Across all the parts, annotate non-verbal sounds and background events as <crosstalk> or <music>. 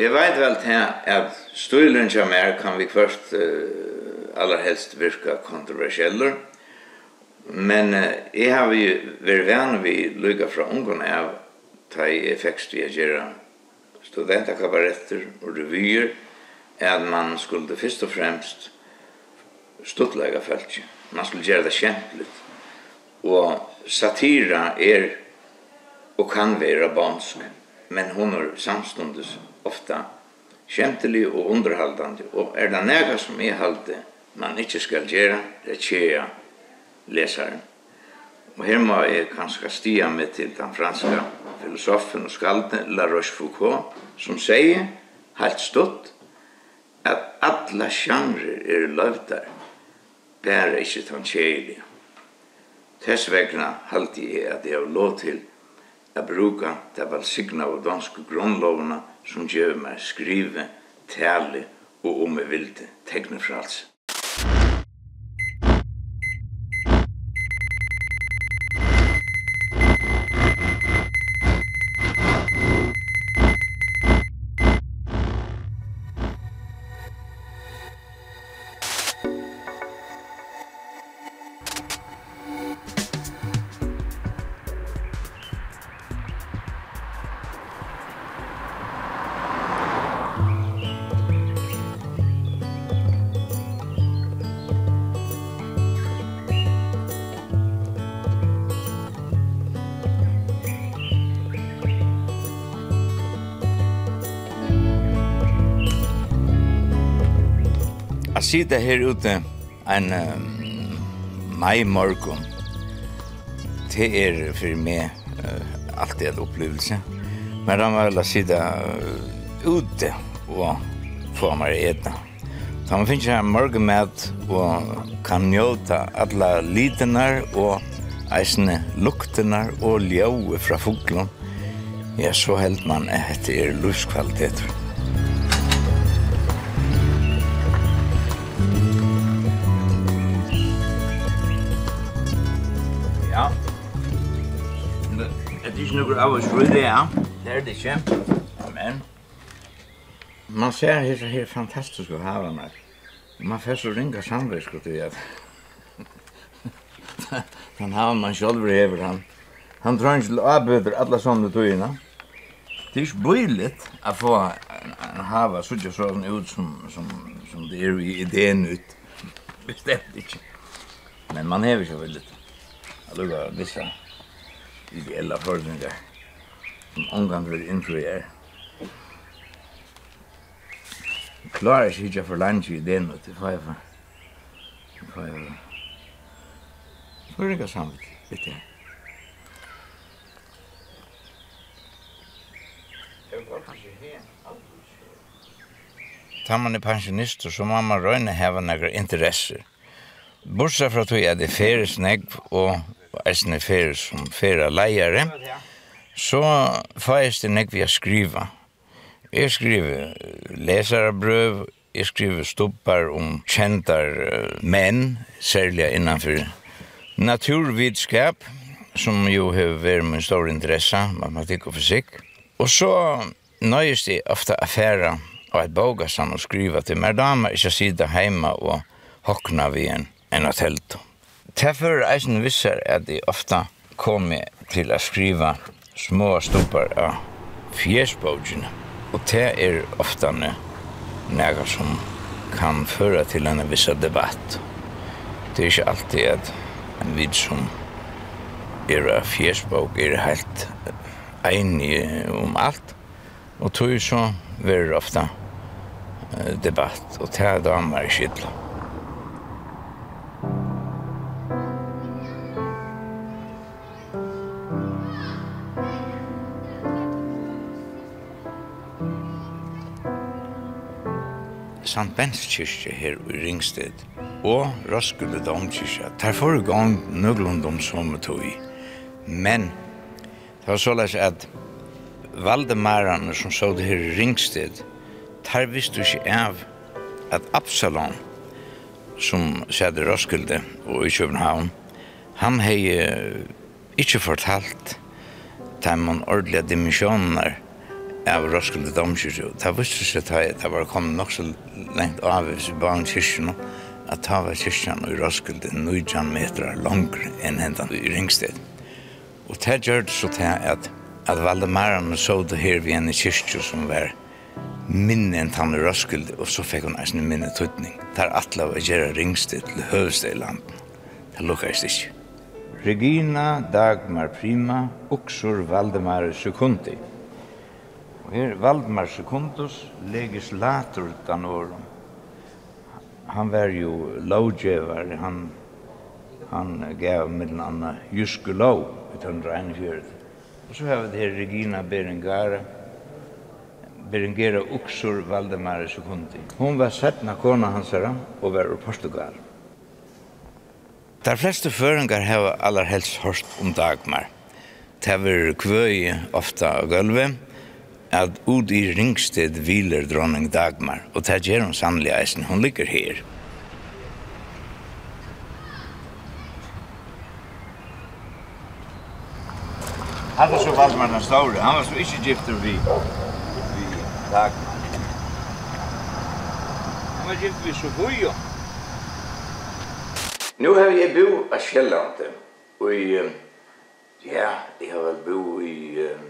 Jeg vet vel til at stilen som er kan vi først uh, aller helst virka kontroversieller, men uh, jeg har jo vært vann vi lykka fra ungene av ta i effekst vi gjøre studentakabaretter og revyer, at man skulle først og fremst stuttlega feltje. Man skulle gjøre det kjempelig. Og satira er og kan være bansk. Mm men hon er samstundes ofta kjentelig og underhaldande. Og er det nega som er halde man ikkje skal gjera, det er tjeja lesaren. Og her må jeg kanskje stia med til den franska filosofen og skalde La Rochefoucauld, som sier, helt stått, at alla genrer er løvdar, bæra ikkje tan tjejelige. Tess vegna halte jeg at jeg har lov til jeg bruker det velsigna av danske grunnlovene som gjør meg skrive, tale og om jeg vil det, tegne frelse. Jeg sitter her ute en um, mai morgon. Det er for meg uh, alltid en opplevelse. Men da må jeg sitte uh, ute og få meg etna. Da man finner en med og kan njóta alla litenar og eisne luktenar og ljau fra fuglen. Ja, så held man at det er luskvalitet. Det er ikke noe av oss for det, ja. Det er det ikke. Men... Man ser her så her fantastisk å fantastiske havanar. Man får så ringa samvisk til at... <laughs> Den har man selv hever han. Han tror ikke til avbøter alle sånne tøyene. Det er ikke bøyligt å få en hava sånn sånn ut som, som, som det er i ideen ut. Bestemt ikke. Men man hever ikke veldig. Jeg lukker vissa ideella föreningar som omgång vill influera. Klar är sig för lunch i den och till fem. Fem. Föreningar samvete, vet jag. Tar man er pensjonister, så må man røyne heva negra interesser. Bortsett fra tog er det feres negv og eisne fer som fera leiare, så fæst det nekvi a skriva. Jeg skriver lesarabrøv, jeg skriver stoppar om kjentar menn, særlig innanfor naturvidskap, som jo har vært min stor interesse, matematikk og fysikk. Og så nøyest jeg ofte affæra og et boga og skriva til mer damer, ikke sida heima og hokna vi en, en av teltet. Derfor eisen visser at de ofta kommer til å skriva små stupar av fjesbogene. Og det er ofta nega som kan føra til en vissa debatt. Det er ikke alltid at en vid som er av fjersbog er helt enig om alt. Og tog så er ofta debatt, og det er damer i skidlet. St. Bens kyrkje her i Ringsted og Roskilde Domkyrkje. Der får i gang nøglund om som tog. Men det var såleis at Valdemarane som så det her i Ringsted, der visste ikke av at Absalon, som sædde Roskilde og i København, han hei ikke fortalt dem om ordelige dimensjoner av Roskilde domkyrkje. Det visste seg at det var kommet nok så lengt av hvis vi var kyrkjen at ta var kyrkjen i Roskilde 9 meter langere enn hentan i Ringsted. Og det gjør det så til at at Valdemarene så det her ved en kyrkje som var minne enn tann i Roskilde, og så fikk hun eisen minne tøytning. Det er atle av å gjøre Ringsted til høvested i landet. Det lukkast ikke. Regina Dagmar Prima, Uxur Valdemar Sekundi. Og her Valdemar Sekundus, legislator utan åren. Han var jo lovgjevar, han, han gav mellan anna Jyske lov, 1941. Og så har vi her Regina Berengara, Berengera Uxur Valdemar Sekundi. Hon var settna kona hans her, og var ur Portugal. Der fleste føringar har allar helst hørt om Dagmar. Det var kvøy ofta av gulvet, at ut i Ringsted hviler dronning Dagmar, og det gjør hun sannelig eisen, hun ligger her. Han var så Valdemar den store, han var så ikke gifter vi, vi Dagmar. Han var gifter vi Sofia. Nu har jeg bo av Kjellandet, og ja, jeg har vel bo i, uh,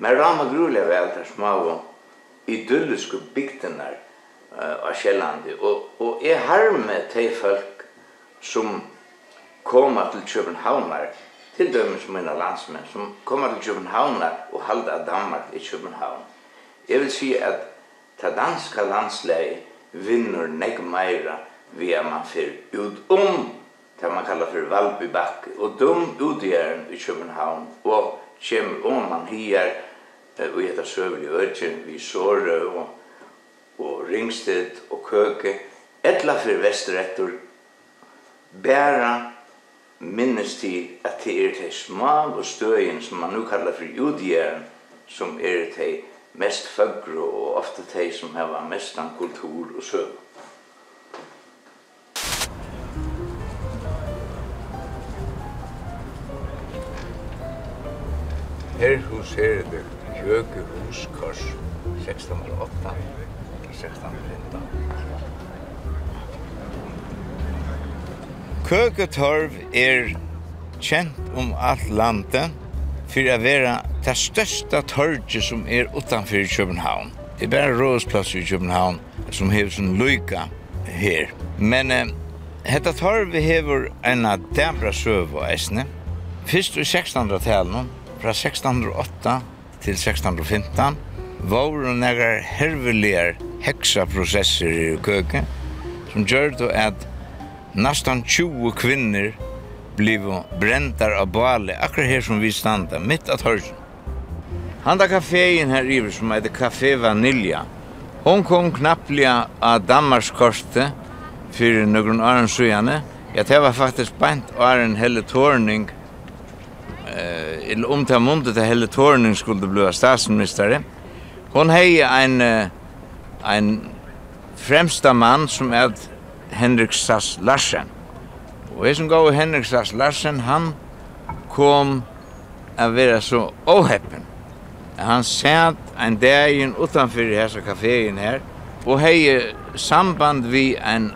Men rama grulig vel där små idylliske bygdene uh, av Sjælandi og og er harme til folk som koma til Københavnar til dømes mina landsmenn som koma til Københavnar og halda Danmark i København. Jeg vil si at ta danska landslei vinner nek meira vi er man fyrir ut om det man kallar for Valbybakke og dum utgjæren i København og kjem om man hier og heter Søvn i Øtjen, vi Såre og, og Ringsted og Køke, etla for vestrettur, bæra minnes til at det er de små og støyen som man nu kallar for judgjæren, som er de mest fagre og ofte de som har mest an kultur og søvn. Her hos her er det Kjøke Huskors, 1608 til 1615. Køketorv er kjent om alt landet for å være det største torget som er utanfor København. Det er bare rådsplass i København som har som lykke her. Men eh, hetta torv hever en av dæbra søv og eisne. Fyrst i 1600-talen, fra 1608 til 1615, var negar herveligar heksaprosesser i køke, som gjør det at nästan 20 kvinner bliv brentar av bale, akkurat her som vi standa, mitt av torsen. Han da kaféen her iver som heter Café Vanilja, hon kom knapplega av Danmarkskortet fyrir noen åren sujane, ja, det var faktisk bænt åren helle tårning eh uh, om till mundet til hele tårnen skulle bli statsminister. Hon hej en en fremsta mann som er Henrik Sass Larsen. Og jeg som gav Henrik Sass Larsen han kom a vera så oheppen. Han satt en dag utanfor utanför kaféen her, og hei samband vi en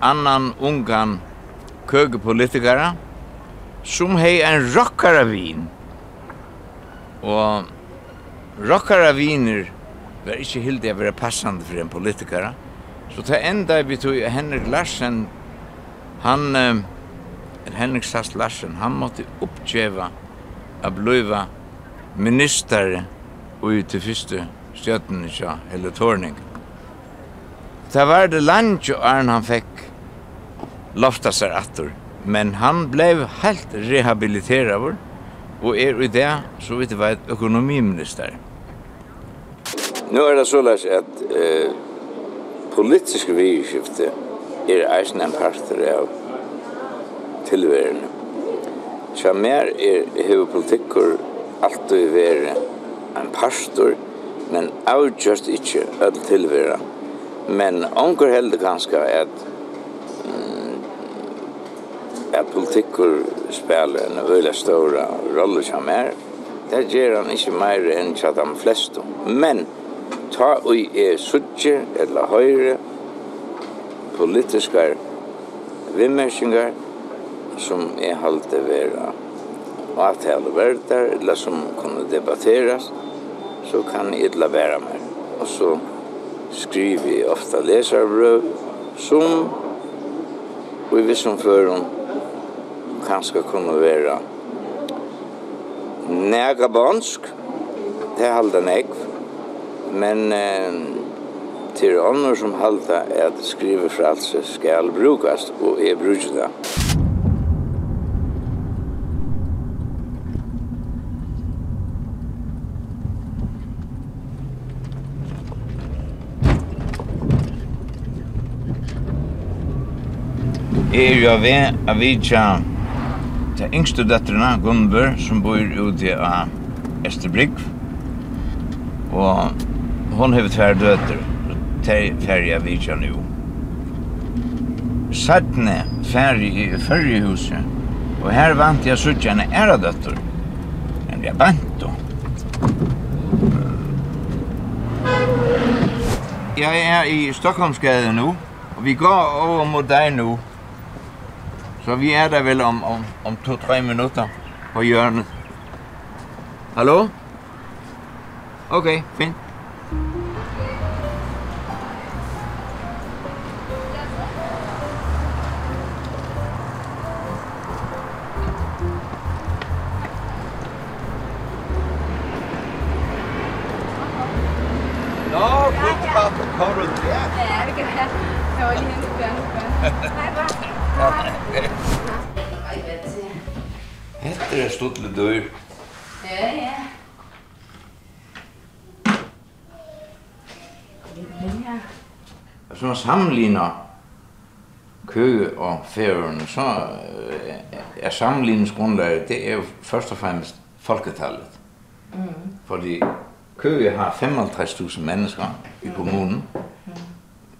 annan ungan kögepolitiker som hei en rockara vin. Og rockara viner var ikkje hildi a vera passande for en politikara. Så ta enda vi tog Henrik Larsen, han, eh, Henrik Sass Larsen, han måtte oppgjeva a bliva minister og til fyrste stjøtten ikke, eller tårning. Det var det land jo Arne han fikk lofta seg attur. Men han blev helt rehabiliterad och är i det så vitt jag vet ekonomiminister. Nu är det så läs at eh, politiska vidskifte är eisen en parter av tilværende. Så mer är huvudpolitiker alltid være en pastor, men avgjørst ikke öll tilværende. Men onker heldur kanska at at politikker spiller en veldig stora rolle som er. Det gjør han ikke mer enn til de fleste. Men ta og er suttje eller høyre politiske vimmersinger som er halte vera avtale verdar eller som kunne debatteres så kan jeg la være mer. Og så skriver jeg ofte leserbrøv som og i vissen førum kanskje kunne være negabonsk, det er halda nek, men eh, til ånder som halda er at skrive fralse skal brukast, og er brukast er jo ved av vidtja til yngste døtterna, Gunnbør, som bor ute av Esterbrygg. Og hon hever tvær døtter, til færja vidja nu. Sættne færja i fyrrehuset, og her vant jeg suttja en æra døtter. En jeg vant. Jeg er i Stockholmsgade nu, og vi går over mot deg nu, Så vi er der vel om, om, om to-tre minutter på hjørnet. Hallo? Okay, fint. Tuttelig dør. Ja, ja. Ja. Så man sammenligner køge og færøerne, så er sammenligningsgrundlaget, det er jo først og fremmest folketallet. Mm. Fordi køge har 55.000 mennesker i kommunen, mm.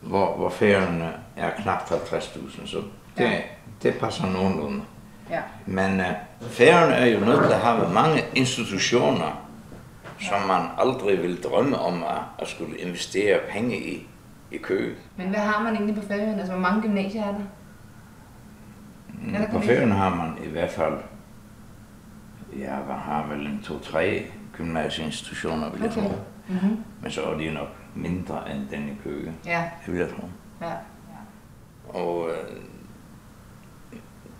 hvor, hvor færøerne er knap 50.000, så det, det passer nogenlunde. Mm. Ja. Men uh, færen er jo nødt til at have mange institutioner, som man aldrig vil drømme om at, at skulle investere penge i, i kø. Men hvad har man egentlig på færgen? Altså, hvor mange gymnasier er der? Mm, på færgen har man i hvert fald, ja, man har vel en to-tre gymnasieinstitutioner, vil jeg okay. tro. Mm -hmm. Men så er de nok mindre end den i kø. Ja. Det vil jeg tro. Ja. ja. Og øh,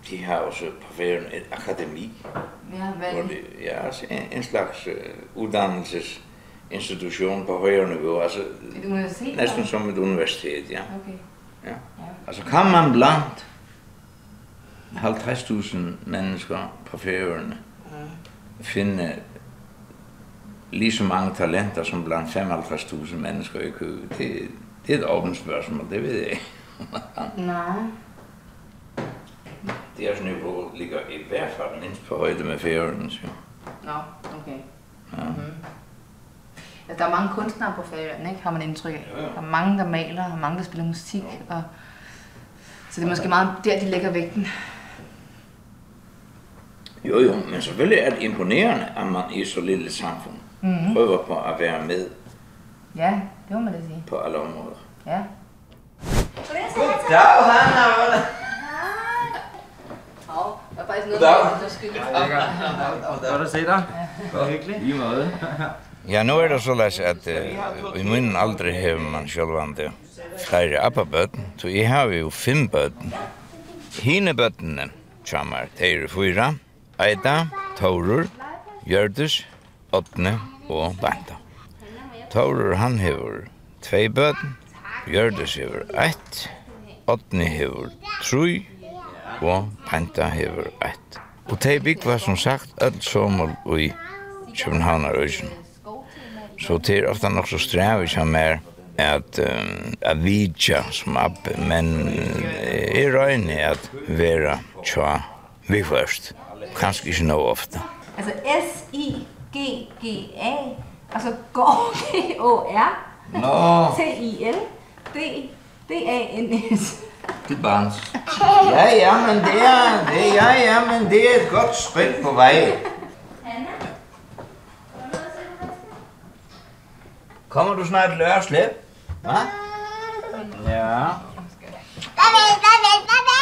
de har også på Færøen et akademi. Ja, vel. De, ja, altså en, en slags uh, uddannelsesinstitution på højere niveau. Altså, et universitet? Næsten som et universitet, ja. Okay. Ja. Altså kan man blandt 50.000 mennesker på Færøerne ja. finde lige så mange talenter som blandt 55.000 mennesker i Køge. Det, det er et åbent spørgsmål, det ved jeg ikke. Nej. Deras nivå ligger i hvert fall minst på høyde med færøyene, så. Nå, ok. Ja. Mm -hmm. Der er mange kunstnere på færøyene, ikke? Har man indtryk af. Ja, ja. Der er mange, der maler, og mange, der spiller musik. Ja. Og... Så det er måske meget der, de lægger vægten. Jo, jo, men selvfølgelig er det imponerende, at man i så lille samfund mm -hmm. prøver på at være med. Ja, det må man da sige. På alle områder. Ja. Goddag, Hanna. God Goddag. Hva er det å si da? Hva hyggelig? I måde. Ja, nu er det så læs at uh, i munnen aldri hever man sjølvande flere appabøtten, så jeg har jo fem bøtten. Hine bøttene, kommer til er fyra, Eida, Taurur, Gjørdus, Åtne og Banta. Taurur han hever tvei bøtten, Gjørdus hever ett, Åtne hever tru, og penta hever ett. Og tei bygg var som sagt öll sommer i Københavnarøysen. Så det er ofta nok så strev ikke er at um, at vidja som app men er røyne at vera tja vi først kanskje ikke noe ofte altså S-I-G-G-A altså G-O-R no. T-I-L D-A-N-S Det er Ja, ja, men det er, det, ja, ja, men det er et godt skridt på vei. Kommer du snart lørre slip? Hva? Ja. Babi, babi, babi!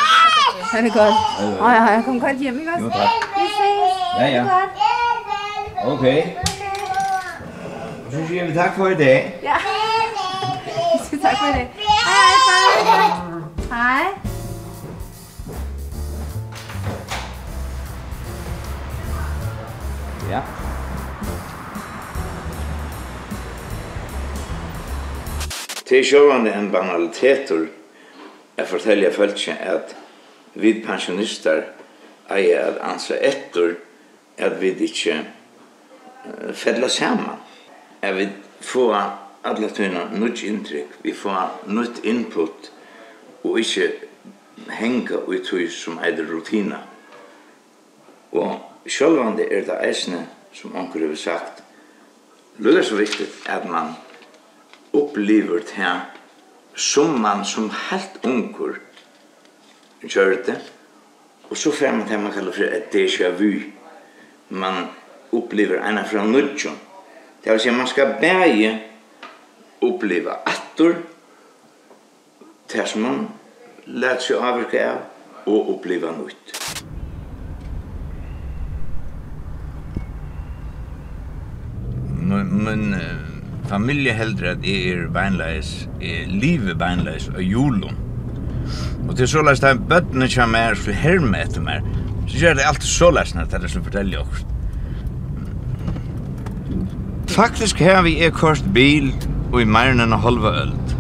Ha det godt. Ja, ja, jeg kom godt hjem, ikke også? Jo, tak. Vi ses. Ja, ja. Okay. Så siger vi tak for i dag. Ja. Vi <laughs> tak for i dag. Hej, hej, hej. Hej. Ja. Det er sjåvande en banaliteter jeg forteller følelse at vi pensjonister eier at ansa etter at vi ikke fedler sammen. At vi får alle tøyna nytt inntrykk, vi får nytt input og ikke henga ut som eier rutina. Og sjølvande er det eisne, som onker har sagt, det er så viktig at man opplever det som man som helt onker gjør det, og så får man det man kallar for et déjà vu. Man opplever ena fra nudjon. Det vil si man skal bæge oppleva attor, det som man lät seg avvirka av, og oppleva nytt. men uh, familie heldur at jeg er beinleis, jeg livet beinleis av julen. Og til så lest at bøttene kommer her, så herme etter meg, så gjør det alltid så lest når det er som forteller oss. Faktisk har vi er kost bil og i mer enn en halva øld.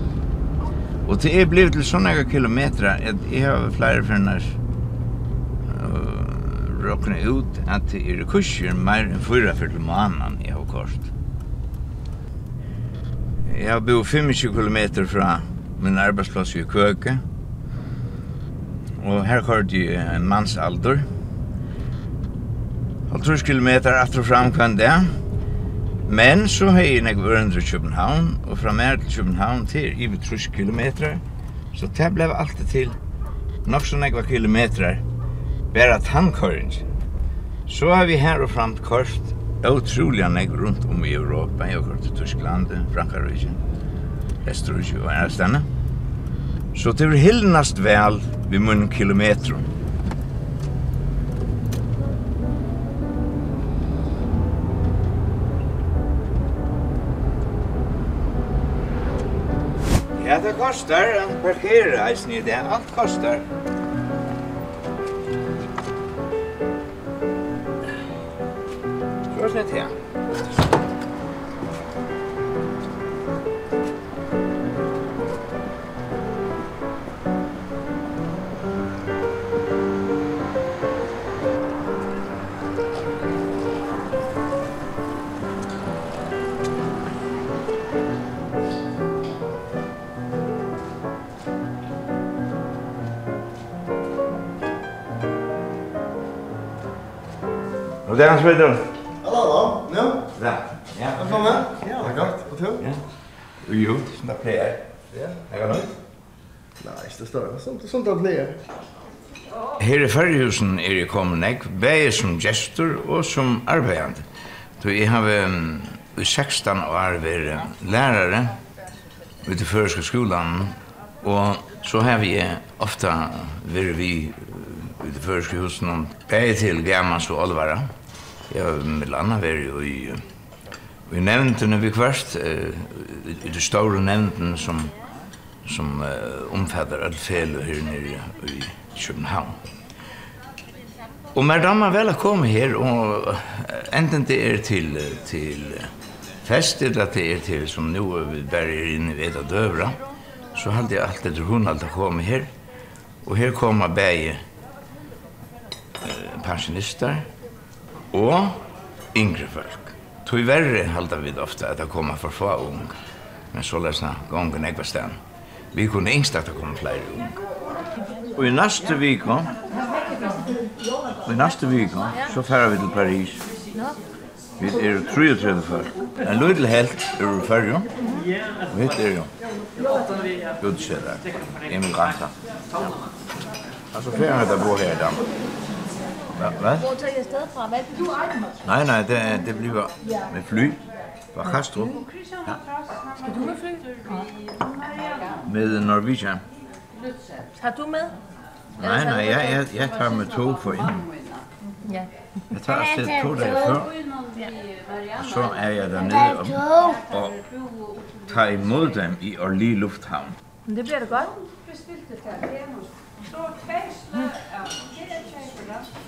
Og til jeg blev til sånne kilometer, at jeg har flere finner uh, råkne ut at det er kurser mer enn 44 måneder jeg har kost. Jeg bor 25 km fra min arbeidsplass i Køke. Og her kørte jeg en manns alder. Halvtrus kilometer aftur fram kan det. Men så har jeg nek vært i København, og fra mer til København til i trus kilometer. Så det ble alltid til nok så nekva kilometer, bare tannkøring. Så har vi her og fram kort utrolig nekk rundt om i Europa. Jeg har gått til Tyskland, Frankrike, Østerrike og andre stedene. Så det var hyllnast vel ved munnen kilometer. Ja, det kostar en parkera i snitt. Allt kostar. så är det. Og det er hans videre. Ja. Ja. Velkommen. Ja, det er godt. Og du? Ja. Jo, som det pleier. Ja. Er det nødt? Nei, det står det. Sånt, sånt det pleier. Her i Førjehusen er jeg kommet nek, bare som gestor og som arbeidende. Så jeg har i 16 år vært lærere ved det føreske skolan, og så har vi ofte vært vi ved det føreske husen, bare til Gammans og Olvara. Jeg har med landet vært i i nevndene vi kvart, uh, i det store nevnten som, som uh, omfatter alle fele her nere i København. Og mer damer vel har kommet her, og uh, enten det er til, til fest, eller det er til, som nå vi bare er inne ved av døvra, så hadde jeg alltid etter hun alltid kommet her. Og her kommer begge uh, pensjonister og yngre folk. Tui verre halda vi ofta at det koma for få ung. Men så lesna gongen ekva stan. Vi kunne engst at det kom flere ung. Og i næste viko, og i næste viko, så færa vi til Paris. Vi er 33 folk. En lydel helt er vi færre, og hitt er jo. Gudskjeder, immigranter. Altså, færa vi til bo her i Danmark. Hva? Hva? Hvor tager jeg afsted fra? Hvad du Nej, nej, det, er, det bliver med fly. Fra Kastrup. Ja. Skal du med fly? Med Norwegian. Har du med? Nej, nej, jeg, jeg, jeg tager med tog for inden. Ja. Jeg tager afsted to dage før. Og så er jeg dernede og, og tager imod dem i Orly Lufthavn. Men det bliver da godt. Bestilte der. Det er nogle store kvæsler. Ja, det.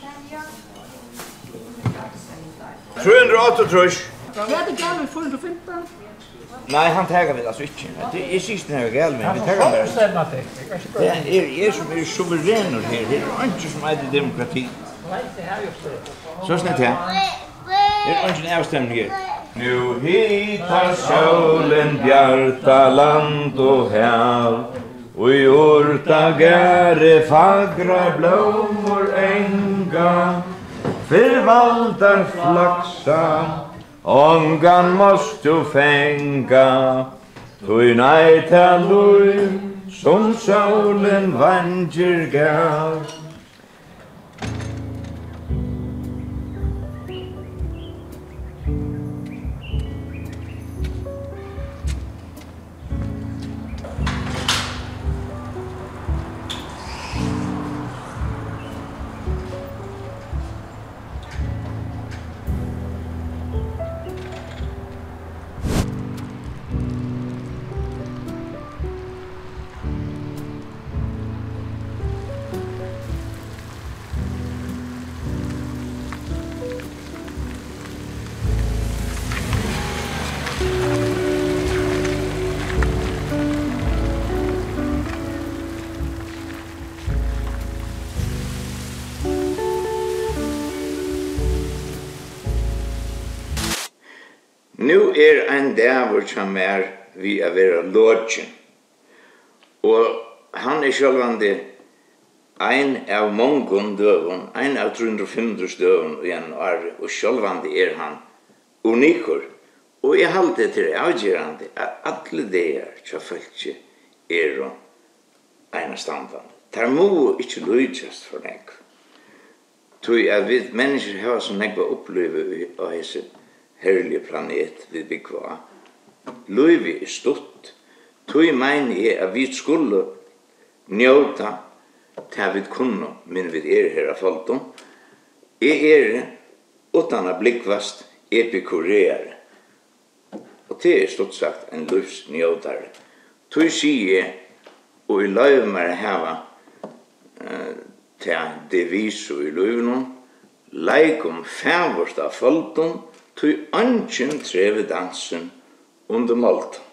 338. Hva er det gammel 415? Nei, han tager vi altså ikke. Det er sist når jeg gæl med, men taggar vel. Det er jeg som er suverener her, det er ikke som er demokrati. Så snett her. Det er ikke en avstemning her. Nu hitar sjólen bjarta land og hev, og i urta gære fagra blómur eng, flagga För valdar flaxa Ongan måst du fänga Tui nej ta lui Som solen vanger gav er ein dævur som er vi er vera lodgen. Og han er sjølvandi ein av mongon døvun, ein av 350 døvun i en år, og sjølvandi er han unikur. Og jeg halte til avgjerande at alle deir tja fölkje er og eina standan. Der må ikkje lujtjast for nek. Tui at vi mennesker hava som nekva oppleve av hese herlige planet vi byggva. Løyvi er stutt. Tøy meini er at vi skulle njóta til vi kunne, men vi er her av folkdom. Jeg er, utan a blikkvast, epikureare. Og det er stort sagt en livsnjótare. Tøy sier og i løyvi mer hava uh, til deviso i løyvnum, noen, leikum fævorsta folkdom, tui angen treve dansen under malta.